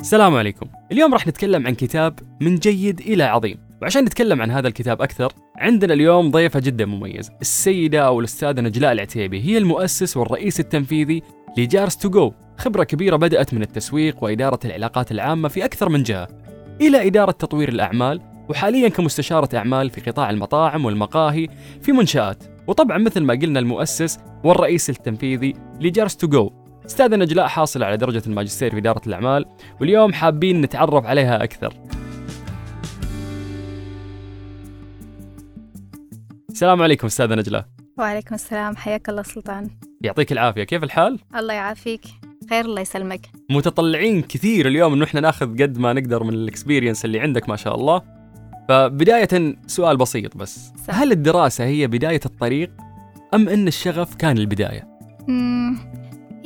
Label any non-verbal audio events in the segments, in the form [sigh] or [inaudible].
السلام عليكم. اليوم راح نتكلم عن كتاب من جيد إلى عظيم. وعشان نتكلم عن هذا الكتاب أكثر عندنا اليوم ضيفة جدا مميز السيدة أو الأستاذة نجلاء العتيبي هي المؤسس والرئيس التنفيذي لجارس تو جو. خبرة كبيرة بدأت من التسويق وإدارة العلاقات العامة في أكثر من جهة إلى إدارة تطوير الأعمال وحاليا كمستشارة أعمال في قطاع المطاعم والمقاهي في منشآت. وطبعا مثل ما قلنا المؤسس والرئيس التنفيذي ل Jars To Go. استاذة نجلاء حاصلة على درجة الماجستير في إدارة الأعمال واليوم حابين نتعرف عليها أكثر. السلام عليكم استاذة نجلاء وعليكم السلام حياك الله سلطان. يعطيك العافية كيف الحال؟ الله يعافيك. خير الله يسلمك. متطلعين كثير اليوم انه إحنا ناخذ قد ما نقدر من ال experience اللي عندك ما شاء الله. فبداية سؤال بسيط بس سهل. هل الدراسة هي بداية الطريق أم أن الشغف كان البداية؟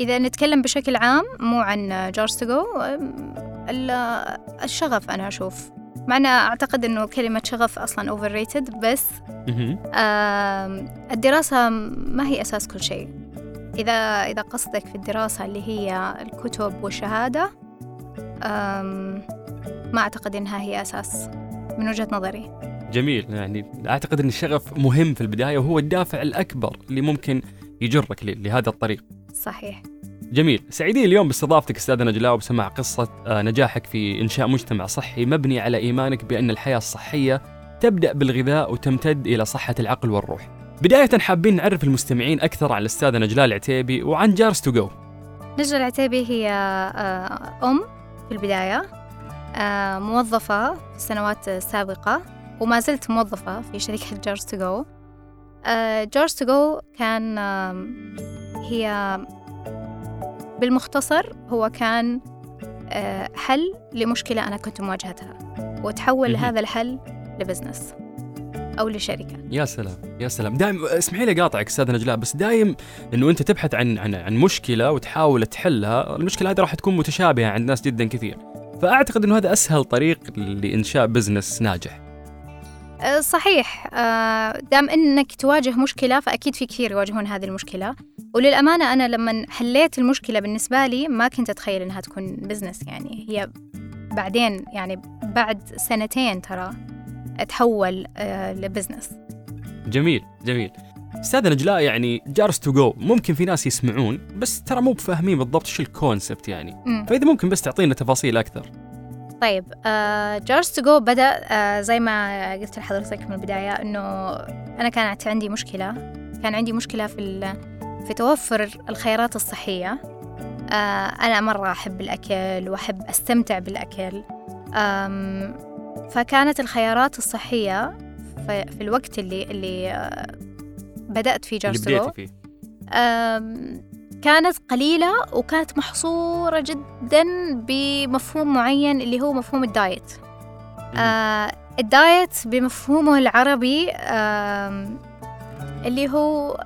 إذا نتكلم بشكل عام مو عن Jars To الشغف أنا أشوف. مع أن أعتقد أنه كلمة شغف أصلا overrated بس. آم، الدراسة ما هي أساس كل شيء. إذا إذا قصدك في الدراسة اللي هي الكتب والشهادة ما أعتقد أنها هي أساس من وجهة نظري. جميل. يعني أعتقد أن الشغف مهم في البداية وهو الدافع الأكبر اللي ممكن يجرك لهذا الطريق. صحيح. جميل. سعيدين اليوم باستضافتك استاذة نجلاء وبسماع قصة آه، نجاحك في إنشاء مجتمع صحي مبني على إيمانك بأن الحياة الصحية تبدأ بالغذاء وتمتد إلى صحة العقل والروح. بداية حابين نعرف المستمعين أكثر عن الأستاذة نجلاء العتيبي وعن جارس تو جو. نجلة العتيبي هي آه، أم في البداية آه، موظفة في السنوات السابقة وما زلت موظفة في شركة Jars To Go. Jars To Go كان هي بالمختصر هو كان آه، حل لمشكلة أنا كنت مواجهتها وتحول. هذا الحل ل business أو لشركة. يا سلام يا سلام. دايم اسمحي لي قاطعك أستاذ نجلاء بس دايم إنه أنت تبحث عن عن عن مشكلة وتحاول تحلها المشكلة هذه راح تكون متشابهة عند ناس جدا كثير. فأعتقد إنه هذا أسهل طريق لإنشاء business ناجح. آه، صحيح. آه، دام إنك تواجه مشكلة فأكيد في كثير يواجهون هذه المشكلة. وللأمانة أنا لما حليت المشكلة بالنسبة لي ما كنت أتخيل إنها تكون business يعني هي بعدين يعني بعد سنتين ترى تحول آه، ل business جميل جميل. أستاذ نجلاء يعني Jars To Go ممكن في ناس يسمعون بس ترى مو بفاهمين بالضبط شو ال concept يعني. مم. فإذا ممكن بس تعطينا تفاصيل أكثر. طيب Jars To Go بدأ آه، زي ما قلت لحضرتك من البداية إنه أنا كانت عندي مشكلة. كان عندي مشكلة في في توفر الخيارات الصحية. آه، أنا مرة أحب الأكل وأحب أستمتع بالأكل. آم، فكانت الخيارات الصحية في الوقت اللي اللي آه، بدأت فيه بديتي فيه. كانت قليلة وكانت محصورة جدا بمفهوم معين اللي هو مفهوم ال diet. آه ال diet بمفهومه العربي اللي هو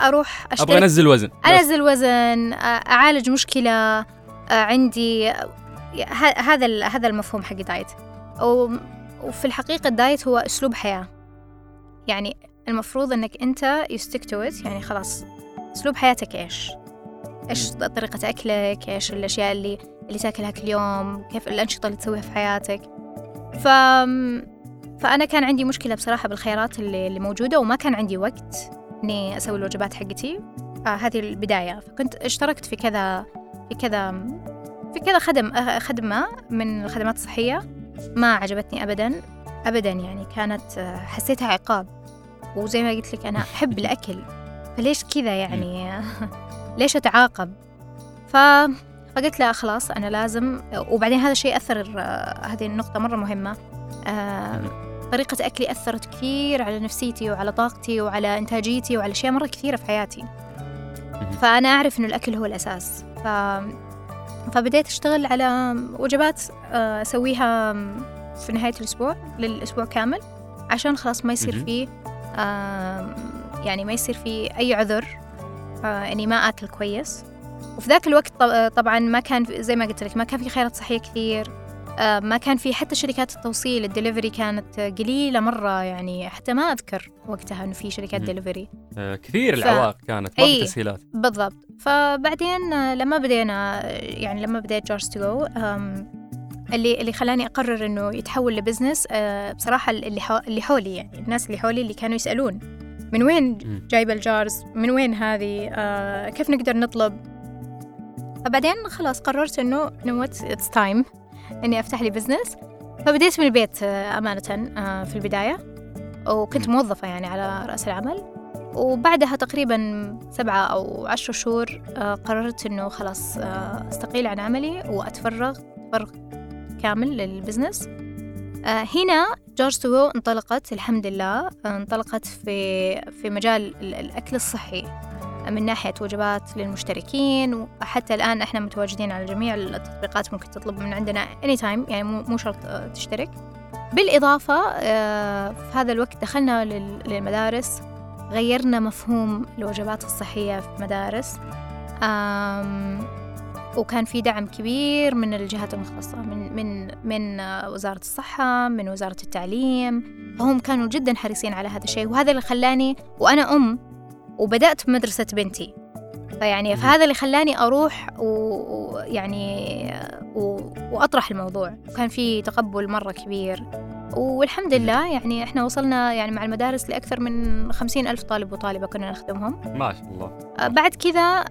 أروح أبغى أشتري أنزل وزن. بس. أنزل وزن أعالج مشكلة آه، عندي هذا هذا المفهوم حق ال diet. و- وفي الحقيقة ال diet هو أسلوب حياة. يعني المفروض أنك أنت you stick to يعني خلاص أسلوب حياتك إيش؟ إيش طريقة أكلك؟ إيش الأشياء اللي اللي تاكلها كل يوم؟ كيف الأنشطة اللي تسويها في حياتك؟ ف فأنا كان عندي مشكلة بصراحة بالخيارات اللي, اللي موجودة وما كان عندي وقت. إني أسوي الوجبات حقتي. آه هذه البداية. فكنت اشتركت في كذا في كذا في كذا خدم آه، خدمة من الخدمات الصحية. ما عجبتني أبدا. أبدا يعني كانت آه، حسيتها عقاب. وزي ما قلت لك أنا [laughs] أحب الأكل. فليش كذا يعني؟ [laughs] ليش أتعاقب؟ ف فقلت لا خلاص أنا لازم. وبعدين هذا الشيء أثر آه، هذه النقطة مرة مهمة. طريقة أكلي أثرت كثير على نفسيتي وعلى طاقتي وعلى إنتاجيتي وعلى أشياء مرة كثيرة في حياتي. فأنا أعرف إنه الأكل هو الأساس. ف... فبديت أشتغل على وجبات آه، أسويها في نهاية الأسبوع للأسبوع كامل عشان خلاص ما يصير. فيه آم، يعني ما يصير فيه أي عذر آه، إني ما آكل كويس. وفي ذاك الوقت طب- طبعا ما كان زي ما قلت لك ما كان في خيارات صحية كثير. آه، ما كان في حتى شركات التوصيل الدليفري كانت قليلة مرة يعني حتى ما أذكر وقتها إنه في شركات. دليفري. آه، كثير ف- العوائق كانت ما في. تسهيلات. بالضبط. فبعدين آه، لما بدينا آه، يعني لما بديت Jars To Go اللي اللي خلاني أقرر إنه يتحول ل business آه بصراحة اللي حو اللي حولي يعني الناس اللي حولي اللي كانوا يسألون من وين. جايبة ال jars؟ من وين هذه؟ آه كيف نقدر نطلب؟ فبعدين خلاص قررت إنه انه it's time إني أفتح لي business فبديت من البيت آه أمانة آه في البداية. وكنت مم. موظفة يعني على رأس العمل. وبعدها تقريبا سبعة أو عشر شهور آه، قررت إنه خلاص أستقيل عن عملي وأتفرغ تفرغ كامل لل business هنا Jars To Go انطلقت الحمد لله انطلقت في في مجال ال- الأكل الصحي. من ناحية وجبات للمشتركين وحتى الآن إحنا متواجدين على جميع التطبيقات ممكن تطلب من عندنا anytime يعني مو شرط تشترك. بالإضافة آه، في هذا الوقت دخلنا لل- للمدارس غيرنا مفهوم الوجبات الصحية في المدارس وكان في دعم كبير من الجهات المختصة من من من وزارة الصحة من وزارة التعليم. فهم كانوا جدا حريصين على هذا الشيء وهذا اللي خلاني وأنا أم وبدأت مدرسة بنتي. فيعني. فهذا اللي خلاني أروح ويعني و- وأطرح الموضوع. وكان في تقبل مرة كبير. والحمد لله يعني إحنا وصلنا يعني مع المدارس لأكثر من خمسين ألف طالب وطالبة كنا نخدمهم. ما شاء الله. آه، بعد كذا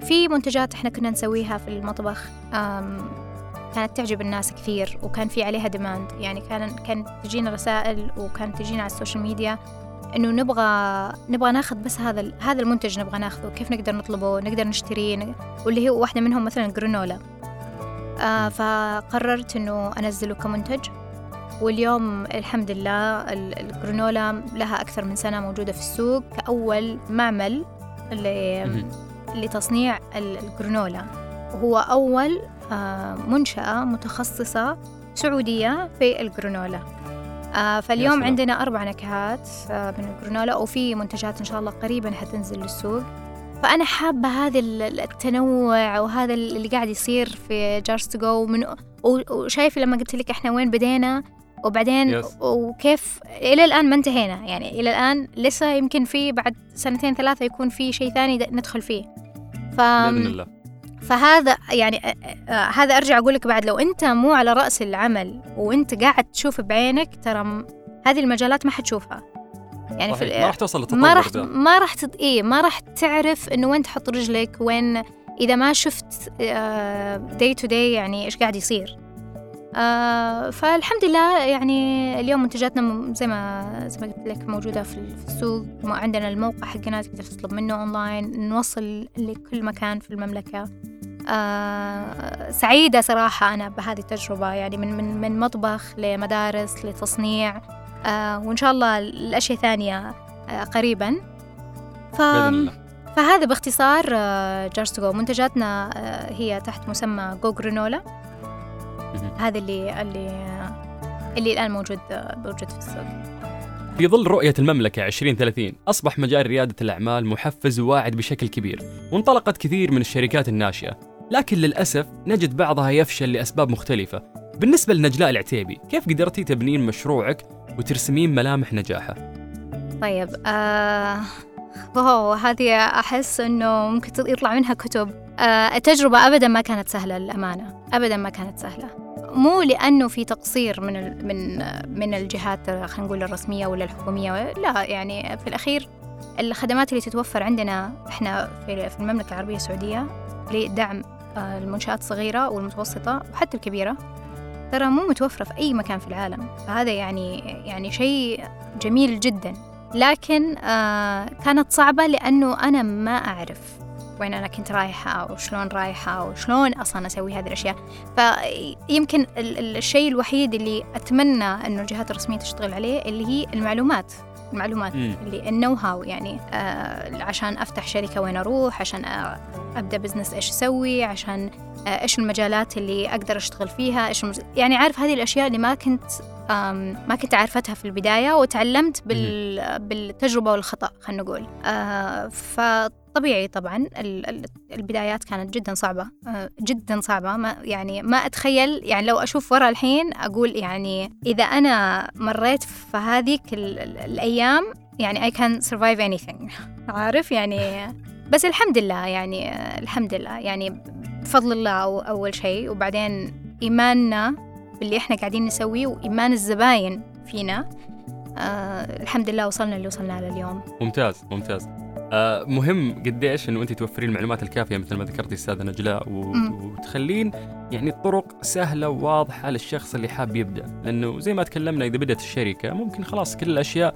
في منتجات إحنا كنا نسويها في المطبخ. كانت تعجب الناس كثير وكان في عليها demand يعني كان كانت تجينا رسائل وكانت تجينا على ال social media. إنه نبغى نبغى ناخذ بس هذا هذا المنتج نبغى ناخذه. كيف نقدر نطلبه نقدر نشتريه واللي هو واحدة منهم مثلا جرانولا آه فقررت إنه أنزله كمنتج. واليوم الحمد لله ال- الجرانولا لها أكثر من سنة موجودة في السوق. كأول معمل. لتصنيع ال- الجرانولا وهو أول آه، منشأة متخصصة سعودية في الجرانولا آه، فاليوم. عندنا أربع نكهات آه، من الجرانولا وفي منتجات إن شاء الله قريبا حتنزل للسوق فأنا حابة هذا ال- التنوع وهذا اللي قاعد يصير في Jars To Go من و- وشايف لما قلت لك إحنا وين بدينا وبعدين Yes. وكيف إلى الآن ما انتهينا يعني إلى الآن لسه يمكن في بعد سنتين ثلاثة يكون في شيء ثاني ندخل فيه ف... بإذن الله فهذا يعني هذا أرجع أقول لك بعد لو أنت مو على رأس العمل وأنت قاعد تشوف بعينك ترى هذه المجالات ما حتشوفها يعني في صحيح. ما راح توصل للتطور ما راح. ما راح تد... إيه ما راح تعرف إنه وين تحط رجلك وين إذا ما شفت day to day يعني إيش قاعد يصير آه فالحمد لله يعني اليوم منتجاتنا زي ما زي ما قلت لك موجودة في ال- في السوق عندنا الموقع حقنا تقدر تطلب منه اونلاين نوصل لكل مكان في المملكة آه سعيدة صراحة أنا بهذه التجربة يعني من من من مطبخ لمدارس لتصنيع آه وإن شاء الله الأشياء ثانية آه قريبا. ف... فهذا باختصار آه To Go منتجاتنا آه هي تحت مسمى Go Granola مهم. هذا اللي اللي اللي الآن موجود آه موجود في السوق. في ظل رؤية المملكة 2030 أصبح مجال ريادة الأعمال محفز وواعد بشكل كبير وانطلقت كثير من الشركات الناشئة. لكن للأسف نجد بعضها يفشل لأسباب مختلفة. بالنسبة لنجلاء العتيبي كيف قدرتي تبنين مشروعك وترسمين ملامح نجاحه؟ طيب آه واو هذه أحس إنه ممكن يطلع منها كتب. آه التجربة أبدا ما كانت سهلة للأمانة أبدا ما كانت سهلة. مو لأنه في تقصير من من من الجهات خلينا نقول الرسمية ولا الحكومية لا يعني في الأخير الخدمات اللي تتوفر عندنا إحنا في المملكة العربية السعودية لدعم المنشآت الصغيرة والمتوسطة وحتى الكبيرة ترى مو متوفرة في أي مكان في العالم. فهذا يعني يعني شيء جميل جدا. لكن آه كانت صعبة لأنه أنا ما أعرف وين أنا كنت رايحة وشلون رايحة وشلون أصلا أسوي هذه الأشياء. فيمكن ال- ال- الشيء الوحيد اللي أتمنى أنه الجهات الرسمية تشتغل عليه اللي هي المعلومات. المعلومات مم. اللي النو هاو يعني آه عشان أفتح شركة وين أروح عشان آه أبدأ بزنس إيش أسوي عشان آه إيش المجالات اللي أقدر أشتغل فيها إيش المج... يعني عارف هذه الأشياء اللي ما كنت ما كنت عارفتها في البداية وتعلمت بال... بالتجربة والخطأ خلينا نقول آه فطبيعي طبعا. ال- ال- البدايات كانت جدا صعبة. آه جدا صعبة. ما يعني ما أتخيل يعني لو أشوف ورا الحين أقول يعني إذا أنا مريت في هذيك ال- ال- الأيام يعني I can survive anything. [laughs] عارف؟ يعني بس الحمد لله يعني الحمد لله. يعني بفضل الله أو أول شيء. وبعدين إيماننا باللي إحنا قاعدين نسويه وإيمان الزباين فينا آه الحمد لله وصلنا اللي وصلنا له اليوم ممتاز ممتاز. آه مهم قديش إنه أنت توفرين المعلومات الكافية مثل ما ذكرتي أستاذة نجلاء و... وتخلين يعني الطرق سهلة وواضحة للشخص اللي حاب يبدأ. لأنه زي ما تكلمنا إذا بدأت الشركة ممكن خلاص كل الأشياء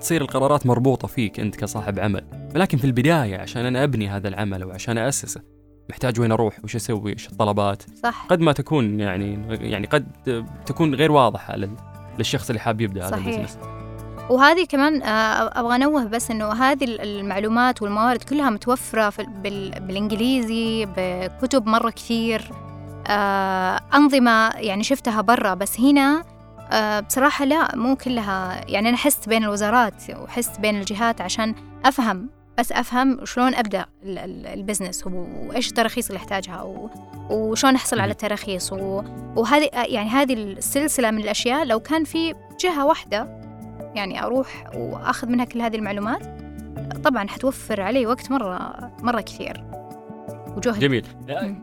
تصير القرارات مربوطة فيك أنت كصاحب عمل. ولكن في البداية عشان أنا أبني هذا العمل وعشان أسسه محتاج وين أروح؟ وش أسوي؟ إيش الطلبات؟ صح. قد ما تكون يعني يعني قد تكون غير واضحة للشخص اللي حاب يبدأ هذا صحيح. البزنس. وهذه كمان آه، أبغى أنوه بس إنه هذه المعلومات والموارد كلها متوفرة في بال- بالإنجليزي بكتب مرة كثير آه، أنظمة يعني شفتها برا بس هنا آه، بصراحة لا مو كلها. يعني أنا حست بين الوزارات وحست بين الجهات عشان أفهم بس أفهم شلون أبدأ ال- ال- البزنس وإيش التراخيص اللي أحتاجها وشلون أحصل على التراخيص وهذه يعني هذه السلسلة من الأشياء. لو كان في جهة واحدة يعني أروح وأخذ منها كل هذه المعلومات طبعا حتوفر علي وقت مرة مرة كثير. وجهد. جميل.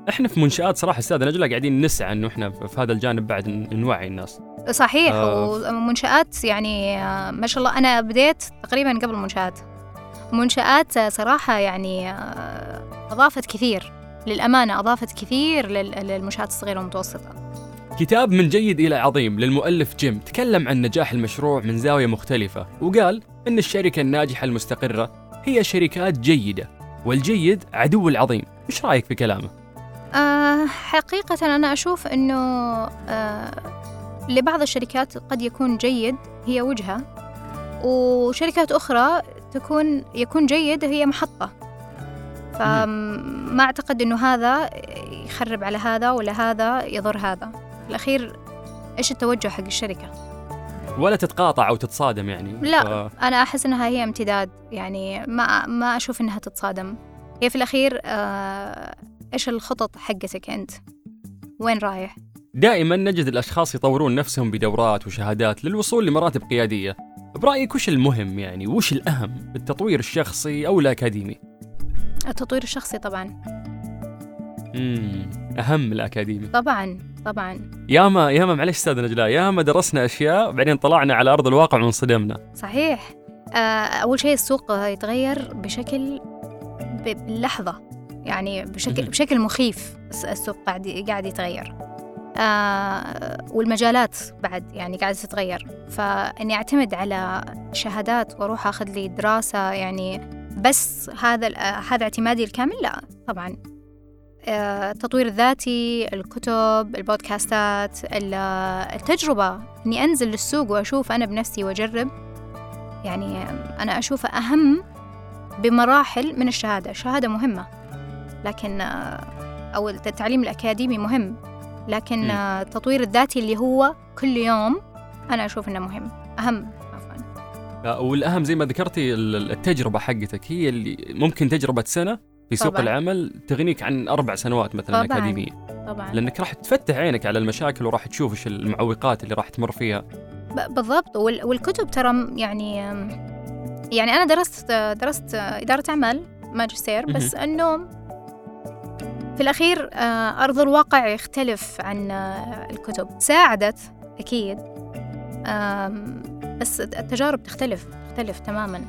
إحنا في منشآت صراحة أستاذ نجلاء قاعدين نسعى إنه إحنا في هذا الجانب بعد نوعي الناس. صحيح. آه. ومنشآت يعني آه، ما شاء الله أنا بديت تقريبا قبل منشآت. منشآت آه، صراحة يعني آه، أضافت كثير للأمانة أضافت كثير لل- للمنشآت الصغيرة والمتوسطة. كتاب من جيد إلى عظيم للمؤلف جيم تكلم عن نجاح المشروع من زاوية مختلفة وقال إن الشركة الناجحة المستقرة هي شركات جيدة والجيد عدو العظيم. إيش رأيك في كلامه؟ آه، حقيقة أنا أشوف أنه آه، لبعض الشركات قد يكون جيد هي وجهة وشركات أخرى تكون يكون جيد هي محطة. فما أعتقد أنه هذا يخرب على هذا ولا هذا يضر هذا. الأخير إيش التوجه حق الشركة؟ ولا تتقاطع أو تتصادم يعني. لا. ف... أنا أحس أنها هي امتداد. يعني ما ما أشوف أنها تتصادم. هي في الأخير آه، إيش الخطط حقتك أنت؟ وين رايح؟ دائما نجد الأشخاص يطورون نفسهم بدورات وشهادات للوصول لمراتب قيادية. برأيك وش المهم يعني؟ وش الأهم؟ بالتطوير الشخصي أو الأكاديمي؟ التطوير الشخصي طبعا. امم أهم الأكاديمي. طبعا. طبعا. ياما ياما معلش أستاذ نجلاء ياما درسنا أشياء بعدين طلعنا على أرض الواقع وانصدمنا. صحيح. آه، أول شيء السوق يتغير بشكل ب- باللحظة يعني بشكل. بشكل مخيف الس- السوق قاعد قاعد يتغير. آه والمجالات بعد يعني قاعدة تتغير. فإني أعتمد على شهادات وأروح أخذ لي دراسة يعني بس هذا هذا اعتمادي الكامل؟ لا طبعا. التطوير الذاتي الكتب البودكاستات ال- آه، التجربة. إني أنزل للسوق وأشوف أنا بنفسي وأجرب. يعني أنا أشوفها أهم بمراحل من الشهادة. الشهادة مهمة. لكن آه، أو التعليم الأكاديمي مهم. لكن مم. آه، التطوير الذاتي اللي هو كل يوم أنا أشوف إنه مهم. أهم. عفوا. آه، والأهم زي ما ذكرتي ال- التجربة حقتك هي اللي ممكن تجربة سنة في سوق طبعاً. العمل تغنيك عن أربع سنوات مثلا طبعاً. أكاديمية. طبعا. لأنك راح تفتح عينك على المشاكل وراح تشوف إيش المعوقات اللي راح تمر فيها. بالضبط. وال- والكتب ترى يعني يعني أنا درست درست إدارة أعمال ماجستير بس إنه في الأخير آه، أرض الواقع يختلف عن آه، الكتب. ساعدت أكيد. بس التجارب تختلف تختلف تماما.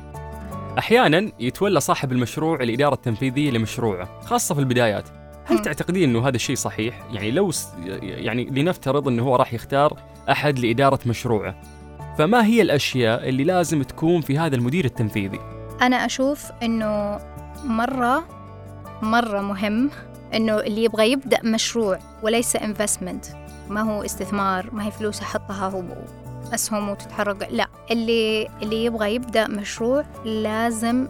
أحيانا يتولى صاحب المشروع الإدارة التنفيذية لمشروعه خاصة في البدايات. هل. تعتقدين إنه هذا الشيء صحيح؟ يعني لو س... يعني لنفترض إنه هو راح يختار أحد لإدارة مشروعه فما هي الأشياء اللي لازم تكون في هذا المدير التنفيذي؟ أنا أشوف إنه مرة مرة مهم إنه اللي يبغى يبدأ مشروع وليس انفستمنت ما هو استثمار ما هي فلوس أحطها هو. أسهم وتتحرك. لا اللي اللي يبغى يبدأ مشروع لازم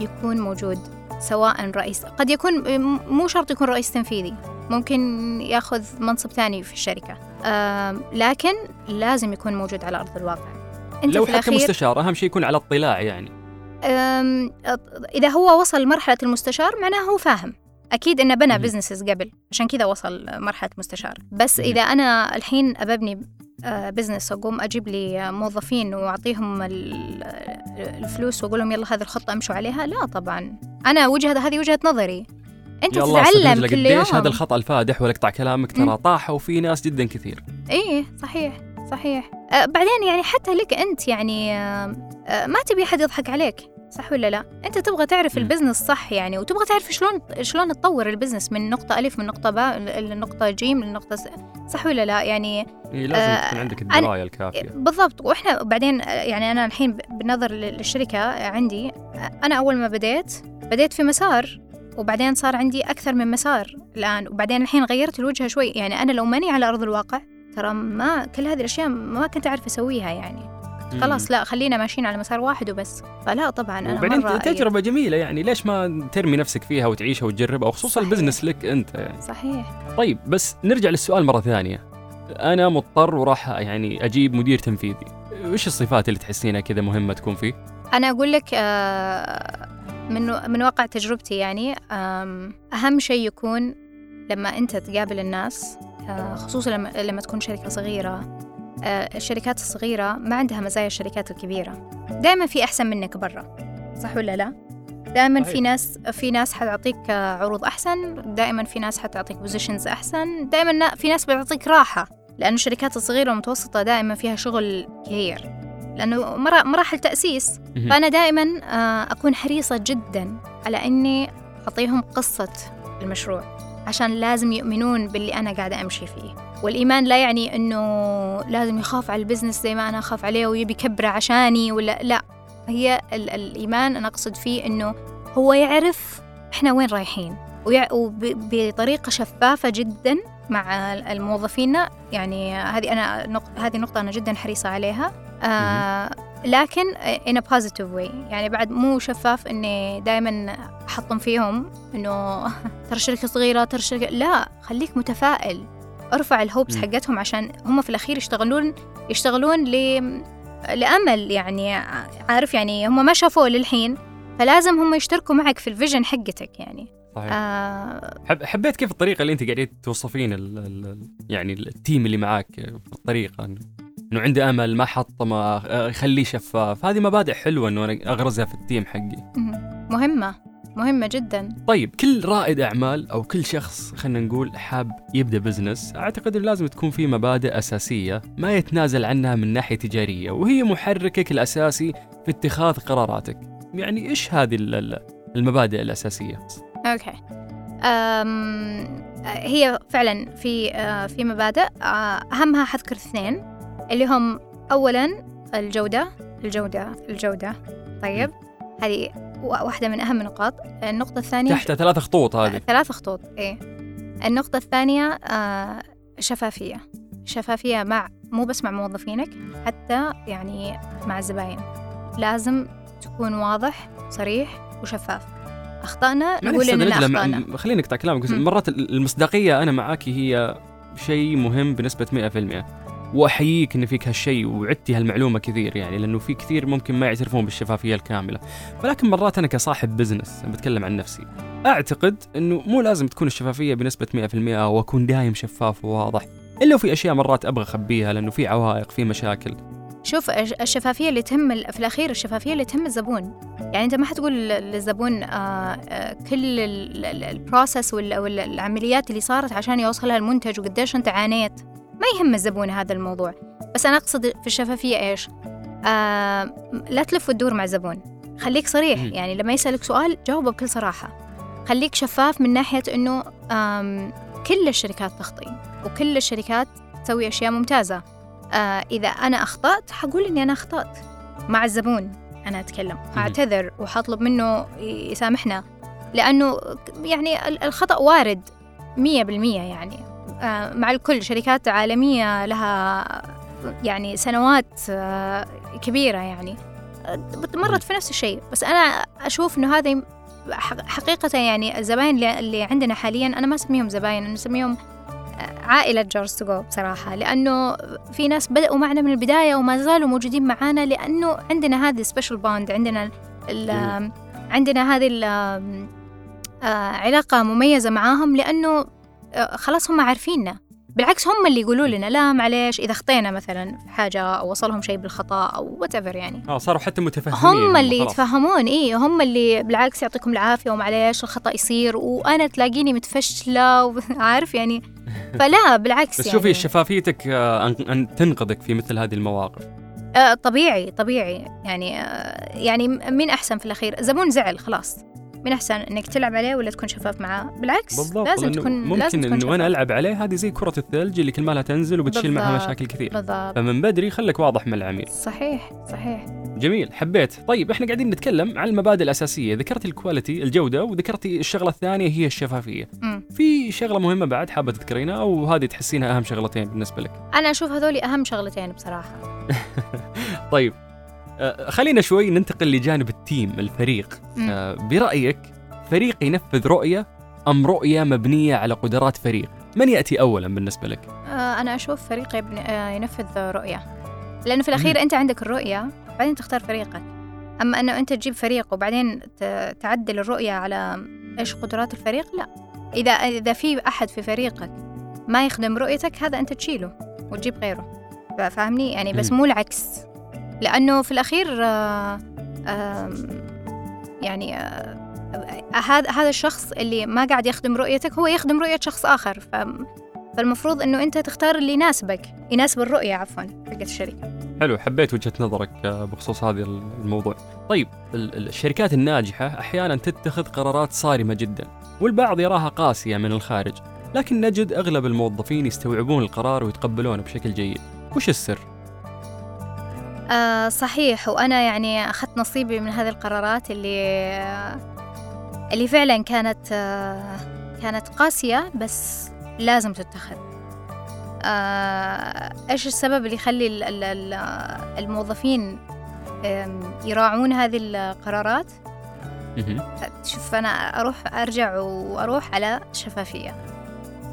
يكون موجود سواء رئيس. قد يكون مو شرط يكون رئيس تنفيذي ممكن ياخذ منصب ثاني في الشركة. آم، لكن لازم يكون موجود على أرض الواقع. أنت لو حتى مستشار أهم شيء يكون على اطلاع يعني. إذا هو وصل لمرحلة المستشار معناه هو فاهم. أكيد إنه بنى. businesses قبل عشان كذا وصل مرحلة مستشار. بس. إذا أنا الحين أببني business أقوم أجيب لي موظفين وأعطيهم ال- الفلوس وأقول لهم يلا هذه الخطة أمشوا عليها؟ لا طبعا. أنا وجهة هذه وجهة نظري. أنت تتعلم كل يوم. هذا الخطأ الفادح ولا اقطع كلامك ترى مم. طاحوا في ناس جدا كثير. إيه صحيح صحيح. أه بعدين يعني حتى لك أنت يعني آه آه ما تبي حد يضحك عليك. صح ولا لا؟ أنت تبغى تعرف. ال business صح يعني وتبغى تعرف شلون شلون تطور ال business من نقطة ألف من نقطة باء لنقطة جيم لنقطة س... صح ولا لا؟ يعني إيه لازم آه، تكون عندك الدراية الكافية بالضبط وإحنا بعدين آه، يعني أنا الحين بالنظر للشركة عندي آه، أنا أول ما بديت بديت في مسار وبعدين صار عندي أكثر من مسار الآن وبعدين الحين غيرت الوجهة شوي يعني أنا لو ماني على أرض الواقع ترى ما كل هذه الأشياء ما كنت أعرف أسويها يعني خلاص لا خلينا ماشيين على مسار واحد وبس. فلا طبعا أنا وبعدين أيد. تجربة جميلة يعني ليش ما ترمي نفسك فيها وتعيشها وتجربها؟ وخصوصا. البزنس لك أنت يعني. صحيح. طيب بس نرجع للسؤال مرة ثانية. أنا مضطر وراح يعني أجيب مدير تنفيذي. وش الصفات اللي تحسينها كذا مهمة تكون فيه؟ أنا أقول لك آه، من من واقع تجربتي يعني أهم شيء يكون لما أنت تقابل الناس آه، خصوصا لما لما تكون شركة صغيرة الشركات الصغيرة ما عندها مزايا الشركات الكبيرة. دائما في أحسن منك برا. صح ولا لا؟ دائما في. ناس في ناس حتعطيك آه، عروض أحسن دائما في ناس حتعطيك بوزيشنز أحسن دائما في ناس بتعطيك راحة لأنه الشركات الصغيرة والمتوسطة دائما فيها شغل كثير مرا- مراحل تأسيس. مهم. فأنا دائما آه، أكون حريصة جدا على إني أعطيهم قصة المشروع عشان لازم يؤمنون باللي أنا قاعدة أمشي فيه. والإيمان لا يعني إنه لازم يخاف على البزنس زي ما أنا أخاف عليه ويبي كبره عشاني ولا لا. هي ال- الإيمان أنا أقصد فيه إنه هو يعرف إحنا وين رايحين وبطريقة شفافة جدا مع الموظفين. يعني هذه أنا نق- هذه نقطة أنا جدا حريصة عليها. آه لكن in a positive way. يعني بعد مو شفاف إني دائما أحطم فيهم إنه [laughs] ترى الشركة صغيرة ترى الشركة لا خليك متفائل. أرفع ال hopes مم. حقتهم عشان هم في الأخير يشتغلون يشتغلون ل لأمل يعني عارف يعني هم ما شافوه للحين فلازم هم يشتركوا معك في ال vision حقتك يعني. صحيح. آه حب حبيت كيف الطريقة اللي أنت قاعدين توصفين ال ال يعني ال team اللي معاك في الطريقة إنه عنده أمل ما حطمه آه، خليه شفاف. هذه مبادئ حلوة إنه أنا أغرزها في ال team حقي. مهم. مهمة. مهمة جدا. طيب كل رائد أعمال أو كل شخص خلينا نقول حاب يبدأ business أعتقد انه لازم تكون في مبادئ أساسية ما يتنازل عنها من ناحية تجارية وهي محركك الأساسي في اتخاذ قراراتك. يعني إيش هذه ال- ال- المبادئ الأساسية؟ okay. أم هي فعلا في آه، في مبادئ. آه، أهمها حذكر اثنين اللي هم اولا الجودة الجودة الجودة. طيب هذه وا- واحدة من أهم النقاط النقطة الثانية تحت ثلاث خطوط هذه. ثلاث خطوط إيه. النقطة الثانية آه، شفافية. شفافية مع مو بس مع موظفينك حتى يعني مع الزباين. لازم تكون واضح صريح وشفاف. أخطأنا نقول اننا أخطأنا. خليني أقطع كلامك. مرات ال- المصداقية أنا معاك هي شيء مهم بنسبة 100% وأحييك إن فيك هالشيء وعدتي هالمعلومة كثير يعني لأنه في كثير ممكن ما يعترفون بالشفافية الكاملة. ولكن مرات أنا كصاحب بزنس بتكلم عن نفسي أعتقد إنه مو لازم تكون الشفافية بنسبة 100% وأكون دايم شفاف وواضح. إلا وفي أشياء مرات أبغى أخبيها لأنه في عوائق في مشاكل. شوف الش- الشفافية اللي تهم في الأخير الشفافية اللي تهم الزبون. يعني أنت ما حتقول لل- للزبون آه آه كل البروسس والعمليات اللي صارت عشان يوصلها المنتج وقديش أنت عانيت. ما يهم الزبون هذا الموضوع. بس أنا أقصد في الشفافية إيش؟ آه لا تلف وتدور مع الزبون خليك صريح. يعني لما يسألك سؤال جاوبه بكل صراحة. خليك شفاف من ناحية أنه كل الشركات تخطي وكل الشركات تسوي أشياء ممتازة. آه إذا أنا أخطأت حقول إني أنا أخطأت. مع الزبون أنا أتكلم. أعتذر وحطلب منه يسامحنا. لأنه يعني ال- الخطأ وارد مية بالمية يعني. مع الكل. شركات عالمية لها يعني سنوات آه كبيرة يعني. آه، مرت في نفس الشيء. بس أنا أشوف إنه هذا حق- حقيقة يعني الزباين اللي- عندنا حاليا أنا ما أسميهم زباين أنا أسميهم عائلة جورج تو بصراحة. لأنه في ناس بدأوا معنا من البداية وما زالوا موجودين معانا لأنه عندنا هذه special bond عندنا ال عندنا هذه ال علاقة مميزة معاهم. لأنه آه، خلاص هم عارفيننا. بالعكس هم اللي يقولوا لنا لا معليش إذا خطينا مثلا في حاجة أو وصلهم شيء بالخطأ أو what يعني. آه صاروا حتى متفهمين هم اللي خلاص. يتفهمون اي هم اللي بالعكس يعطيكم العافية ومعليش الخطأ يصير وأنا تلاقيني متفشلة وعارف [laughs] يعني. فلا بالعكس بس يعني. شوفي شفافيتك آه، أن- أن تنقذك في مثل هذه المواقف. آه طبيعي طبيعي يعني آه يعني مين أحسن في الأخير. زبون زعل خلاص. مين أحسن إنك تلعب عليه ولا تكون شفاف معاه بالعكس بالضبط لازم تكون ممكن لازم تكون إنه أنا شفاف. ألعب عليه هذه زي كرة الثلج اللي كل ما لها تنزل وبتشيل معها. مشاكل كثير. بالضبط. فمن بدري خليك واضح مع العميل. صحيح صحيح. جميل حبيت. طيب إحنا قاعدين نتكلم عن المبادئ الأساسية. ذكرت الكواليتي الجودة وذكرتي الشغلة الثانية هي الشفافية. مم. في شغلة مهمة بعد حابة تذكرينها أو هذه تحسينها أهم شغلتين بالنسبة لك؟ أنا أشوف هذولي أهم شغلتين بصراحة. [laughs] طيب خلينا شوي ننتقل لجانب التيم الفريق. آه، برأيك فريق ينفذ رؤية أم رؤية مبنية على قدرات فريق؟ من يأتي اولا بالنسبة لك؟ آه، أنا أشوف فريق آه، ينفذ رؤية. لأنه في الأخير أنت عندك الرؤية بعدين تختار فريقك. أما أنه أنت تجيب فريق وبعدين تعدل الرؤية على إيش قدرات الفريق لا. إذا إذا في أحد في فريقك ما يخدم رؤيتك هذا أنت تشيله وتجيب غيره. فا- فاهمني؟ يعني بس. مو العكس. لأنه في الأخير آه، يعني آه، هذا هذا الشخص اللي ما قاعد يخدم رؤيتك هو يخدم رؤية شخص آخر. فالمفروض إنه أنت تختار اللي يناسبك يناسب الرؤية عفوا حقت الشركة. حلو حبيت وجهة نظرك آه، بخصوص هذا الموضوع. طيب ال- ال- الشركات الناجحة أحيانا تتخذ قرارات صارمة جدا والبعض يراها قاسية من الخارج. لكن نجد أغلب الموظفين يستوعبون القرار ويتقبلونه بشكل جيد. وش السر؟ آه صحيح. وأنا يعني أخذت نصيبي من هذه القرارات اللي اللي فعلا كانت آه كانت قاسية بس لازم تتخذ. آه إيش السبب اللي يخلي ال- ال- ال- الموظفين يراعون هذه القرارات. شوف أنا أروح أرجع وأروح على شفافية.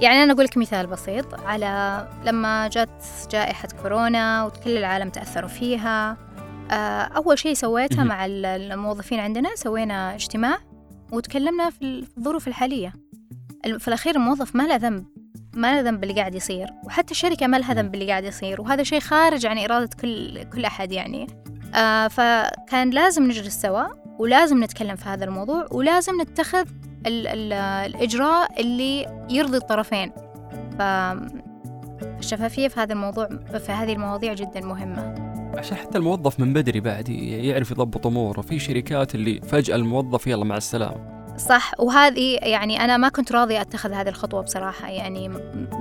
يعني أنا أقول لك مثال بسيط على لما جت جائحة كورونا وكل العالم تأثروا فيها آه، أول شيء سويتها مهم. مع ال- الموظفين عندنا سوينا اجتماع وتكلمنا في ال- في الظروف الحالية ال- في الأخير الموظف ما له ذنب ما له ذنب باللي قاعد يصير وحتى الشركة ما لها ذنب باللي قاعد يصير وهذا شيء خارج عن إرادة كل كل أحد يعني آه فكان لازم نجلس سوا ولازم نتكلم في هذا الموضوع ولازم نتخذ ال ال الإجراء اللي يرضي الطرفين. فالشفافية في هذا الموضوع في هذه المواضيع جدا مهمة. عشان حتى الموظف من بدري بعد يعرف يضبط أموره. في شركات اللي فجأة الموظف يلا مع السلامة. صح. وهذه يعني أنا ما كنت راضية أتخذ هذه الخطوة بصراحة. يعني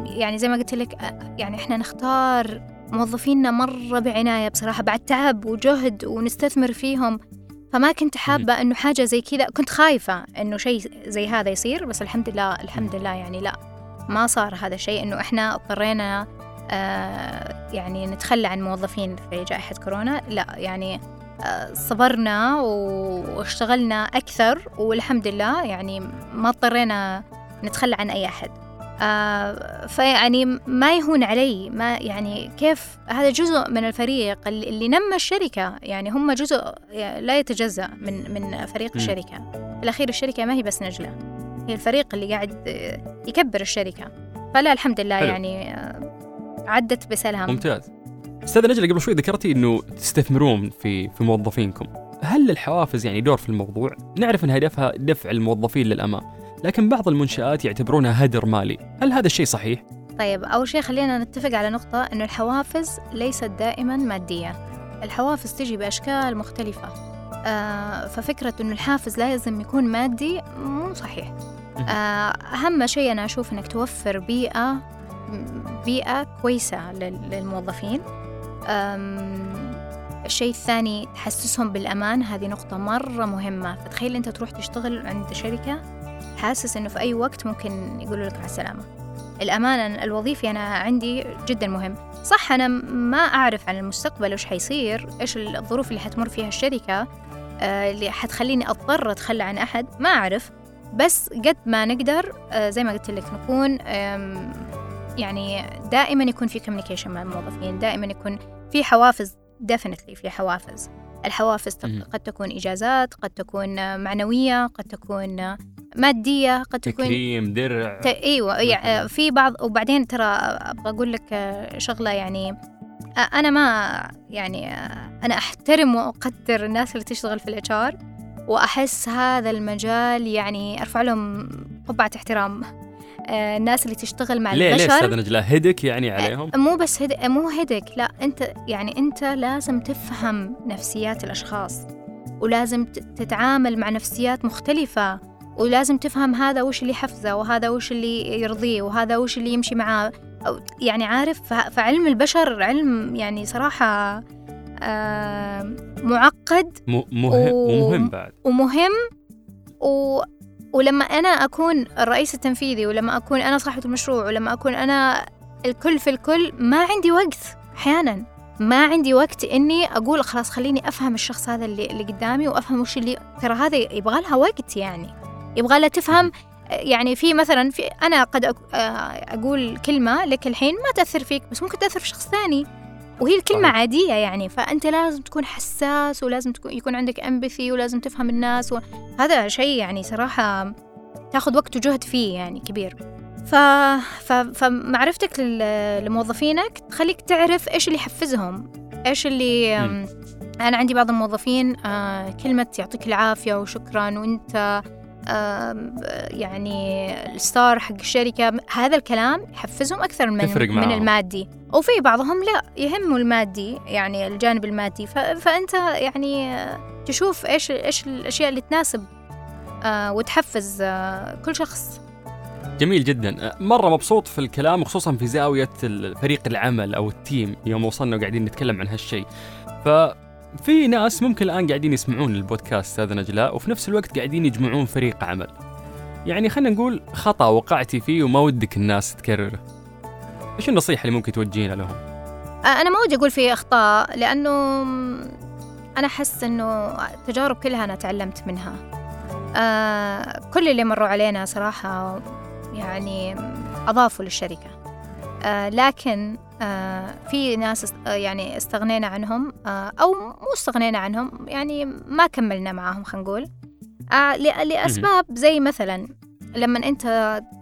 يعني زي ما قلت لك يعني إحنا نختار موظفينا مرة بعناية بصراحة. بعد تعب وجهد ونستثمر فيهم فما كنت حابة إنه حاجة زي كذا. كنت خايفة إنه شيء زي هذا يصير بس الحمد لله الحمد لله يعني لا ما صار هذا الشيء. إنه إحنا اضطرينا آه يعني نتخلى عن موظفين في جائحة كورونا. لا يعني آه صبرنا واشتغلنا أكثر والحمد لله يعني ما اضطرينا نتخلى عن أي أحد. آه فيعني ما يهون علي ما يعني كيف؟ هذا جزء من الفريق اللي نمى الشركة. يعني هم جزء لا يتجزأ من من فريق مم. الشركة. في الأخير الشركة ما هي بس نجلة. هي الفريق اللي قاعد آه، يكبر الشركة. فلا الحمد لله حلو. يعني آه، عدت بسلام. ممتاز. أستاذ نجلة قبل شوي ذكرتي إنه تستثمرون في في موظفينكم. هل الحوافز يعني دور في الموضوع؟ نعرف إن هدفها دفع الموظفين للأمام. لكن بعض المنشآت يعتبرونها هدر مالي. هل هذا الشيء صحيح؟ طيب أول شيء خلينا نتفق على نقطة أنه الحوافز ليست دائما مادية. الحوافز تجي بأشكال مختلفة. آه ففكرة أنه الحافز لازم يكون مادي مو صحيح. آه أهم شيء أنا أشوف أنك توفر بيئة بيئة كويسة لل- للموظفين. الشيء الثاني تحسسهم بالأمان هذه نقطة مرة مهمة. فتخيل أنت تروح تشتغل عند شركة حاسس أنه في أي وقت ممكن يقولوا لك على السلامة. الأمان الوظيفي أنا عندي جدا مهم. صح أنا ما أعرف عن المستقبل وش حيصير إيش الظروف اللي حتمر فيها الشركة آه، اللي حتخليني أضطر أتخلى عن أحد ما أعرف. بس قد ما نقدر آه، زي ما قلت لك نكون يعني دائما يكون في communication مع الموظفين دائما يكون في حوافز definitely في حوافز. الحوافز. قد تكون إجازات قد تكون آه، معنوية قد تكون آه، مادية قد تكون تكريم درع. ت... إيوه. يعني في بعض وبعدين ترى أبغى أقول لك شغلة يعني أنا ما يعني أنا أحترم وأقدر الناس اللي تشتغل في ال HR وأحس هذا المجال يعني أرفع لهم قبعة احترام. الناس اللي تشتغل مع ليه ليه البشر أستاذ نجلاء هدك يعني عليهم؟ مو بس هد... مو هدك لا أنت يعني أنت لازم تفهم نفسيات الأشخاص ولازم تتعامل مع نفسيات مختلفة. ولازم تفهم هذا وش اللي يحفزه وهذا وش اللي يرضيه وهذا وش اللي يمشي معاه. أو يعني عارف فعلم البشر علم يعني صراحة معقد مهم و- ومهم بعد. ومهم و... ولما أنا أكون الرئيس التنفيذي ولما أكون أنا صاحبة المشروع ولما أكون أنا الكل في الكل ما عندي وقت أحيانا. ما عندي وقت إني أقول خلاص خليني أفهم الشخص هذا اللي, اللي قدامي وأفهم وش اللي ترى هذا يبغى لها وقت يعني. يبغى لها تفهم يعني في مثلا في أنا قد آه، أقول كلمة لك الحين ما تأثر فيك بس ممكن تأثر في شخص ثاني وهي الكلمة صحيح. عادية يعني فأنت لازم تكون حساس ولازم تكون يكون عندك امباثي ولازم تفهم الناس و... هذا شيء يعني صراحة تاخذ وقت وجهد فيه يعني كبير ف... ف... فمعرفتك. لموظفينك تخليك تعرف إيش اللي يحفزهم إيش اللي مم. أم، أنا عندي بعض الموظفين آه كلمة يعطيك العافية وشكرا وأنت آم، يعني الستار حق الشركة هذا الكلام يحفزهم أكثر من, تفرق من. المادي. وفي بعضهم لا يهمه المادي يعني الجانب المادي. ف... فأنت يعني آه، تشوف إيش إيش الأشياء اللي تناسب آه وتحفز آه كل شخص. جميل جدا. مرة مبسوط في الكلام وخصوصا في زاوية ال- فريق العمل أو التيم يوم وصلنا وقاعدين نتكلم عن هالشيء. ففي ناس ممكن الآن قاعدين يسمعون البودكاست هذا نجلاء وفي نفس الوقت قاعدين يجمعون فريق عمل. يعني خلينا نقول خطأ وقعتي فيه وما ودك الناس تكرره. إيش النصيحة اللي ممكن توجهينها لهم؟ آه أنا ما ودي أقول في أخطاء لأنه أنا أحس إنه التجارب كلها أنا تعلمت منها. آه كل اللي مروا علينا صراحة يعني أضافوا للشركة. آه لكن آه في ناس آه، يعني استغنينا عنهم آه أو مو استغنينا عنهم يعني ما كملنا معاهم خلينا نقول. آه لأسباب زي مثلا لما أنت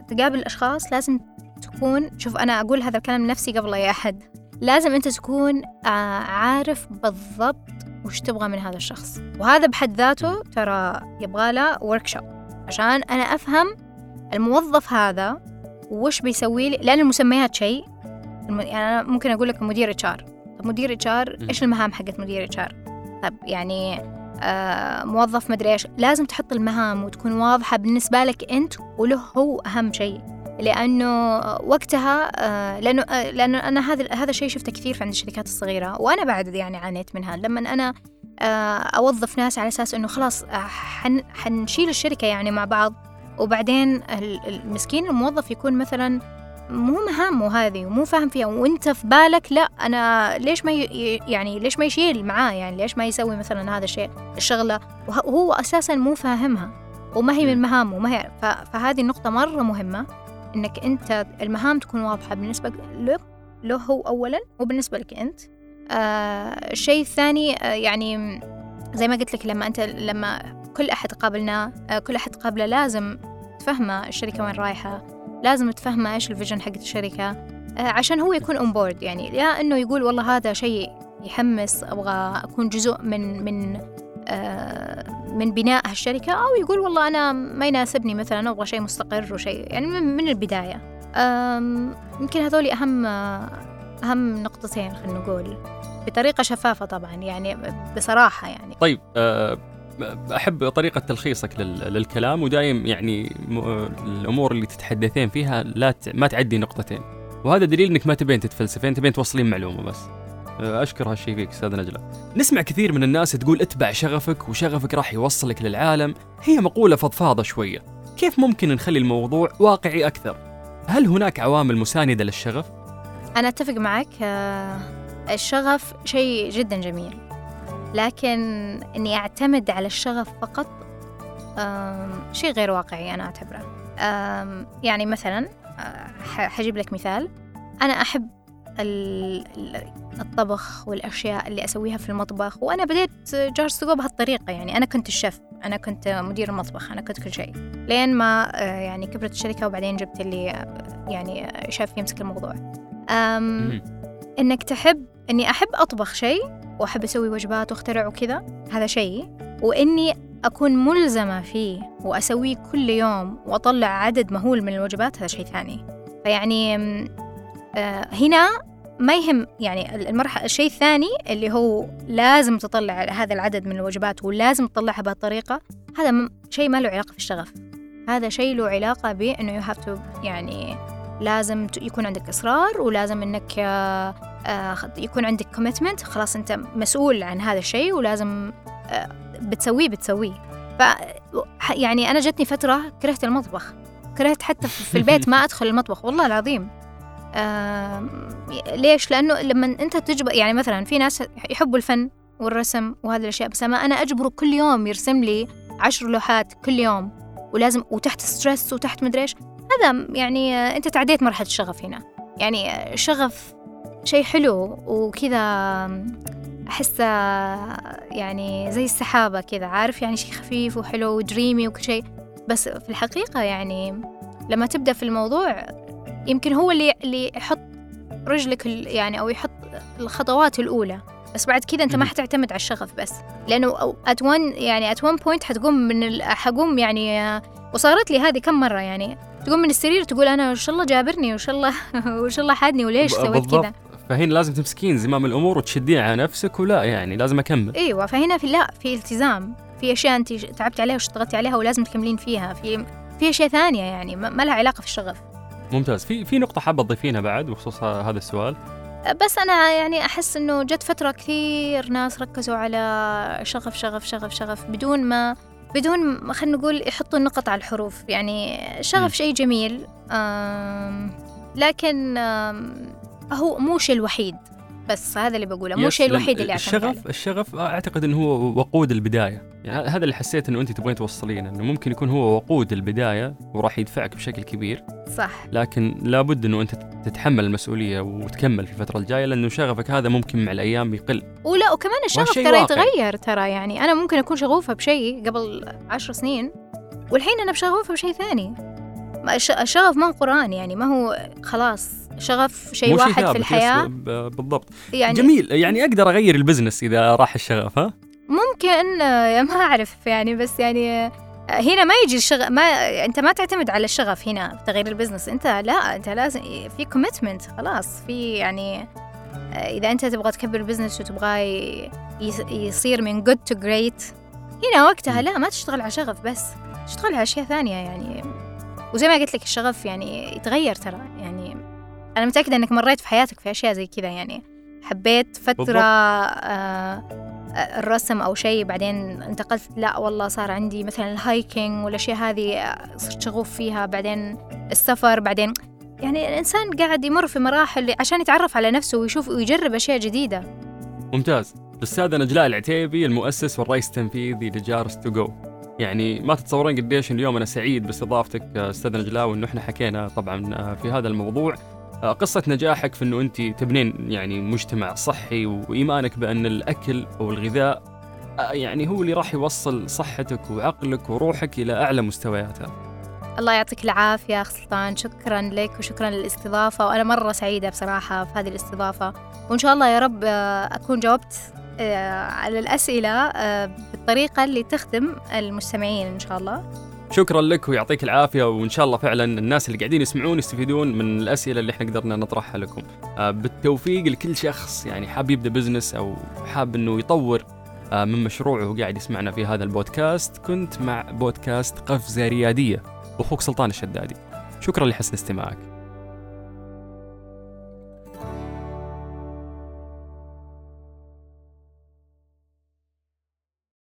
تقابل الأشخاص لازم تكون شوف أنا أقول هذا الكلام لنفسي قبل أي أحد لازم أنت تكون عارف بالضبط وش تبغى من هذا الشخص. وهذا بحد ذاته ترى يبغى له workshop عشان أنا أفهم الموظف هذا وش بيسوي لي؟ لأن المسميات شيء. يعني أنا ممكن أقول لك مدير إتش آر. طب مدير إتش آر. إيش المهام حقت مدير إتش آر؟ طب يعني آه موظف مدري إيش. لازم تحط المهام وتكون واضحة بالنسبة لك أنت وله هو أهم شيء. لأنه وقتها آه، لأنه آه، لأنه أنا هذا هذا الشيء شفته كثير في عند الشركات الصغيرة. وأنا بعد يعني عانيت منها. لما أنا أوظف ناس على أساس إنه خلاص حن حنشيل الشركة يعني مع بعض وبعدين ال- المسكين الموظف يكون مثلا مو مهامه هذه ومو فاهم فيها. وأنت في بالك لا أنا ليش ما ي- يعني ليش ما يشيل معاه؟ يعني ليش ما يسوي مثلا هذا الشيء الشغلة؟ وه- وهو أساسا مو فاهمها وما هي من مهامه ما هي ف- فهذه النقطه مرة مهمة إنك أنت المهام تكون واضحة بالنسبة له له هو اولا وبالنسبة لك أنت. آه الشيء الثاني آه يعني زي ما قلت لك لما أنت لما كل أحد قابلناه آه كل أحد قابله لازم تفهمه الشركة وين رايحة. لازم تفهمه إيش ال vision حق الشركة آه عشان هو يكون on board يعني يا إنه يقول والله هذا شيء يحمس أبغى أكون جزء من من آه، من بناء هالشركة أو يقول والله أنا ما يناسبني مثلا أبغى شيء مستقر وشيء يعني من, البداية. يمكن هذول أهم أهم نقطتين خلينا نقول. بطريقة شفافة طبعا يعني بصراحة يعني. طيب أحب طريقة تلخيصك لل- للكلام ودايم يعني الأمور اللي تتحدثين فيها لا ت- ما تعدي نقطتين. وهذا دليل إنك ما تبين تتفلسفين تبين توصلين معلومة بس. أشكر هالشيء فيك أستاذ نجلة. نسمع كثير من الناس تقول اتبع شغفك وشغفك راح يوصلك للعالم. هي مقولة فضفاضة شوية. كيف ممكن نخلي الموضوع واقعي أكثر؟ هل هناك عوامل مساندة للشغف؟ أنا أتفق معك آه، الشغف شيء جدا جميل. لكن إني أعتمد على الشغف فقط شيء غير واقعي أنا أعتبره. يعني مثلا آه، حجيب لك مثال. أنا أحب ال- ال- الطبخ والأشياء اللي أسويها في المطبخ وأنا بديت جارس بهالطريقة. يعني أنا كنت الشيف أنا كنت مدير المطبخ أنا كنت كل شيء. لين ما آه، يعني كبرت الشركة وبعدين جبت اللي آه، يعني شاف يمسك الموضوع. أم. إنك تحب إني أحب أطبخ شيء وأحب أسوي وجبات وأخترع وكذا هذا شيء. وإني أكون ملزمة فيه وأسويه كل يوم وأطلع عدد مهول من الوجبات هذا شيء ثاني. فيعني آه، هنا ما يهم يعني المرحلة الشيء الثاني اللي هو لازم تطلع هذا العدد من الوجبات ولازم تطلعها بهالطريقة هذا شيء ما له علاقة في الشغف هذا شيء له علاقة بأنه you have to يعني لازم يكون عندك إصرار ولازم آه، آه، يكون عندك commitment خلاص أنت مسؤول عن هذا الشيء ولازم آه، بتسويه بتسويه. ف يعني أنا جتني فترة كرهت المطبخ. كرهت حتى في البيت ما [laughs] أدخل المطبخ والله العظيم. آم، ليش؟ لأنه لما أنت تجبر يعني مثلا في ناس يحبوا الفن والرسم وهذه الأشياء بس أنا أجبره كل يوم يرسم لي عشر لوحات كل يوم ولازم وتحت ستريس وتحت مدري إيش هذا يعني آه، أنت تعديت مرحلة الشغف هنا. يعني آه، الشغف شيء حلو وكذا أحسه يعني زي السحابة كذا عارف يعني شيء خفيف وحلو ودريمي وكل شيء بس في الحقيقة يعني لما تبدأ في الموضوع يمكن هو اللي اللي يحط رجلك ال- يعني أو يحط الخطوات الأولى بس بعد كذا أنت ما. حتعتمد على الشغف بس لأنه at one يعني at one point حتقوم من ال... حقوم يعني وصارت لي هذه كم مرة يعني تقوم من السرير تقول أنا وش الله جابرني وش الله [laughs] وش الله حادني وليش سويت. كذا فهنا لازم تمسكين زمام الأمور وتشدين على نفسك ولا يعني لازم أكمل؟ إيوه فهنا في لا في التزام. في أشياء أنت تعبتي عليها واشتغلتي عليها ولازم تكملين فيها. في في أشياء ثانية يعني ما لها علاقة في الشغف. ممتاز. في في نقطة حابة تضيفينها بعد بخصوص هذا السؤال؟ بس أنا يعني أحس إنه جت فترة كثير ناس ركزوا على شغف شغف شغف شغف بدون ما بدون ما خلينا نقول يحطوا النقط على الحروف. يعني. شغف شيء جميل. آم، لكن آم، هو مو شيء الوحيد بس هذا اللي بقوله مو الشيء لأن الوحيد اللي أعتمد عليه. الشغف الشغف أعتقد إنه هو وقود البداية. يعني هذا اللي حسيت إنه أنت تبغين توصلين إنه ممكن يكون هو وقود البداية وراح يدفعك بشكل كبير. صح. لكن لابد إنه أنت تتحمل المسؤولية وتكمل في الفترة الجاية لأنه شغفك هذا ممكن مع الأيام يقل. ولا وكمان الشغف ترى. يتغير ترى يعني أنا ممكن أكون شغوفة بشيء قبل عشر سنين والحين أنا بشغوفة بشيء ثاني. الشغف ما هو قرآن يعني ما هو خلاص. شغف شيء واحد في الحياة. بالضبط. يعني جميل. يعني أقدر أغير ال business إذا راح الشغف ها؟ ممكن آه، ما أعرف يعني بس يعني آه، هنا ما يجي الشغف ما أنت ما تعتمد على الشغف هنا في تغيير ال business. أنت لا أنت لازم في commitment خلاص. في يعني آه، إذا أنت تبغى تكبر ال business وتبغاه يصير من good to great هنا وقتها. لا ما تشتغل على شغف بس. تشتغل على أشياء ثانية يعني. وزي ما قلت لك الشغف يعني يتغير ترى. يعني أنا متأكدة إنك مريت في حياتك في أشياء زي كذا يعني. حبيت بالضبط. آه آه، الرسم أو شيء بعدين انتقلت لا والله صار عندي مثلا الهايكينج والأشياء هذه آه، صرت شغوف فيها بعدين السفر بعدين يعني الإنسان قاعد يمر في مراحل عشان يتعرف على نفسه ويشوف ويجرب أشياء جديدة. ممتاز. الاستاذة نجلاء العتيبي المؤسس والرئيس التنفيذي لجارس تو جو. يعني ما تتصورون قديش اليوم أنا سعيد باستضافتك أستاذ نجلاء وإنه إحنا حكينا طبعا في هذا الموضوع. قصة نجاحك في إنه أنت تبنين يعني مجتمع صحي وإيمانك بأن الأكل أو الغذاء آه، يعني هو اللي راح يوصل صحتك وعقلك وروحك إلى أعلى مستوياتها. الله يعطيك العافية أخ سلطان. شكرا لك وشكرا للاستضافة وأنا مرة سعيدة بصراحة في هذه الاستضافة. وإن شاء الله يا رب آه، أكون جاوبت آه، على الأسئلة آه، بالطريقة اللي تخدم المستمعين إن شاء الله. شكرا لك ويعطيك العافية وإن شاء الله فعلا الناس اللي قاعدين يسمعون يستفيدون من الأسئلة اللي إحنا قدرنا نطرحها لكم. آه، بالتوفيق لكل شخص يعني حاب يبدأ بزنس أو حاب إنه يطور آه، من مشروعه وقاعد يسمعنا في هذا البودكاست كنت مع بودكاست قفزة ريادية أخوك سلطان الشدادي. شكرا لحسن استماعك.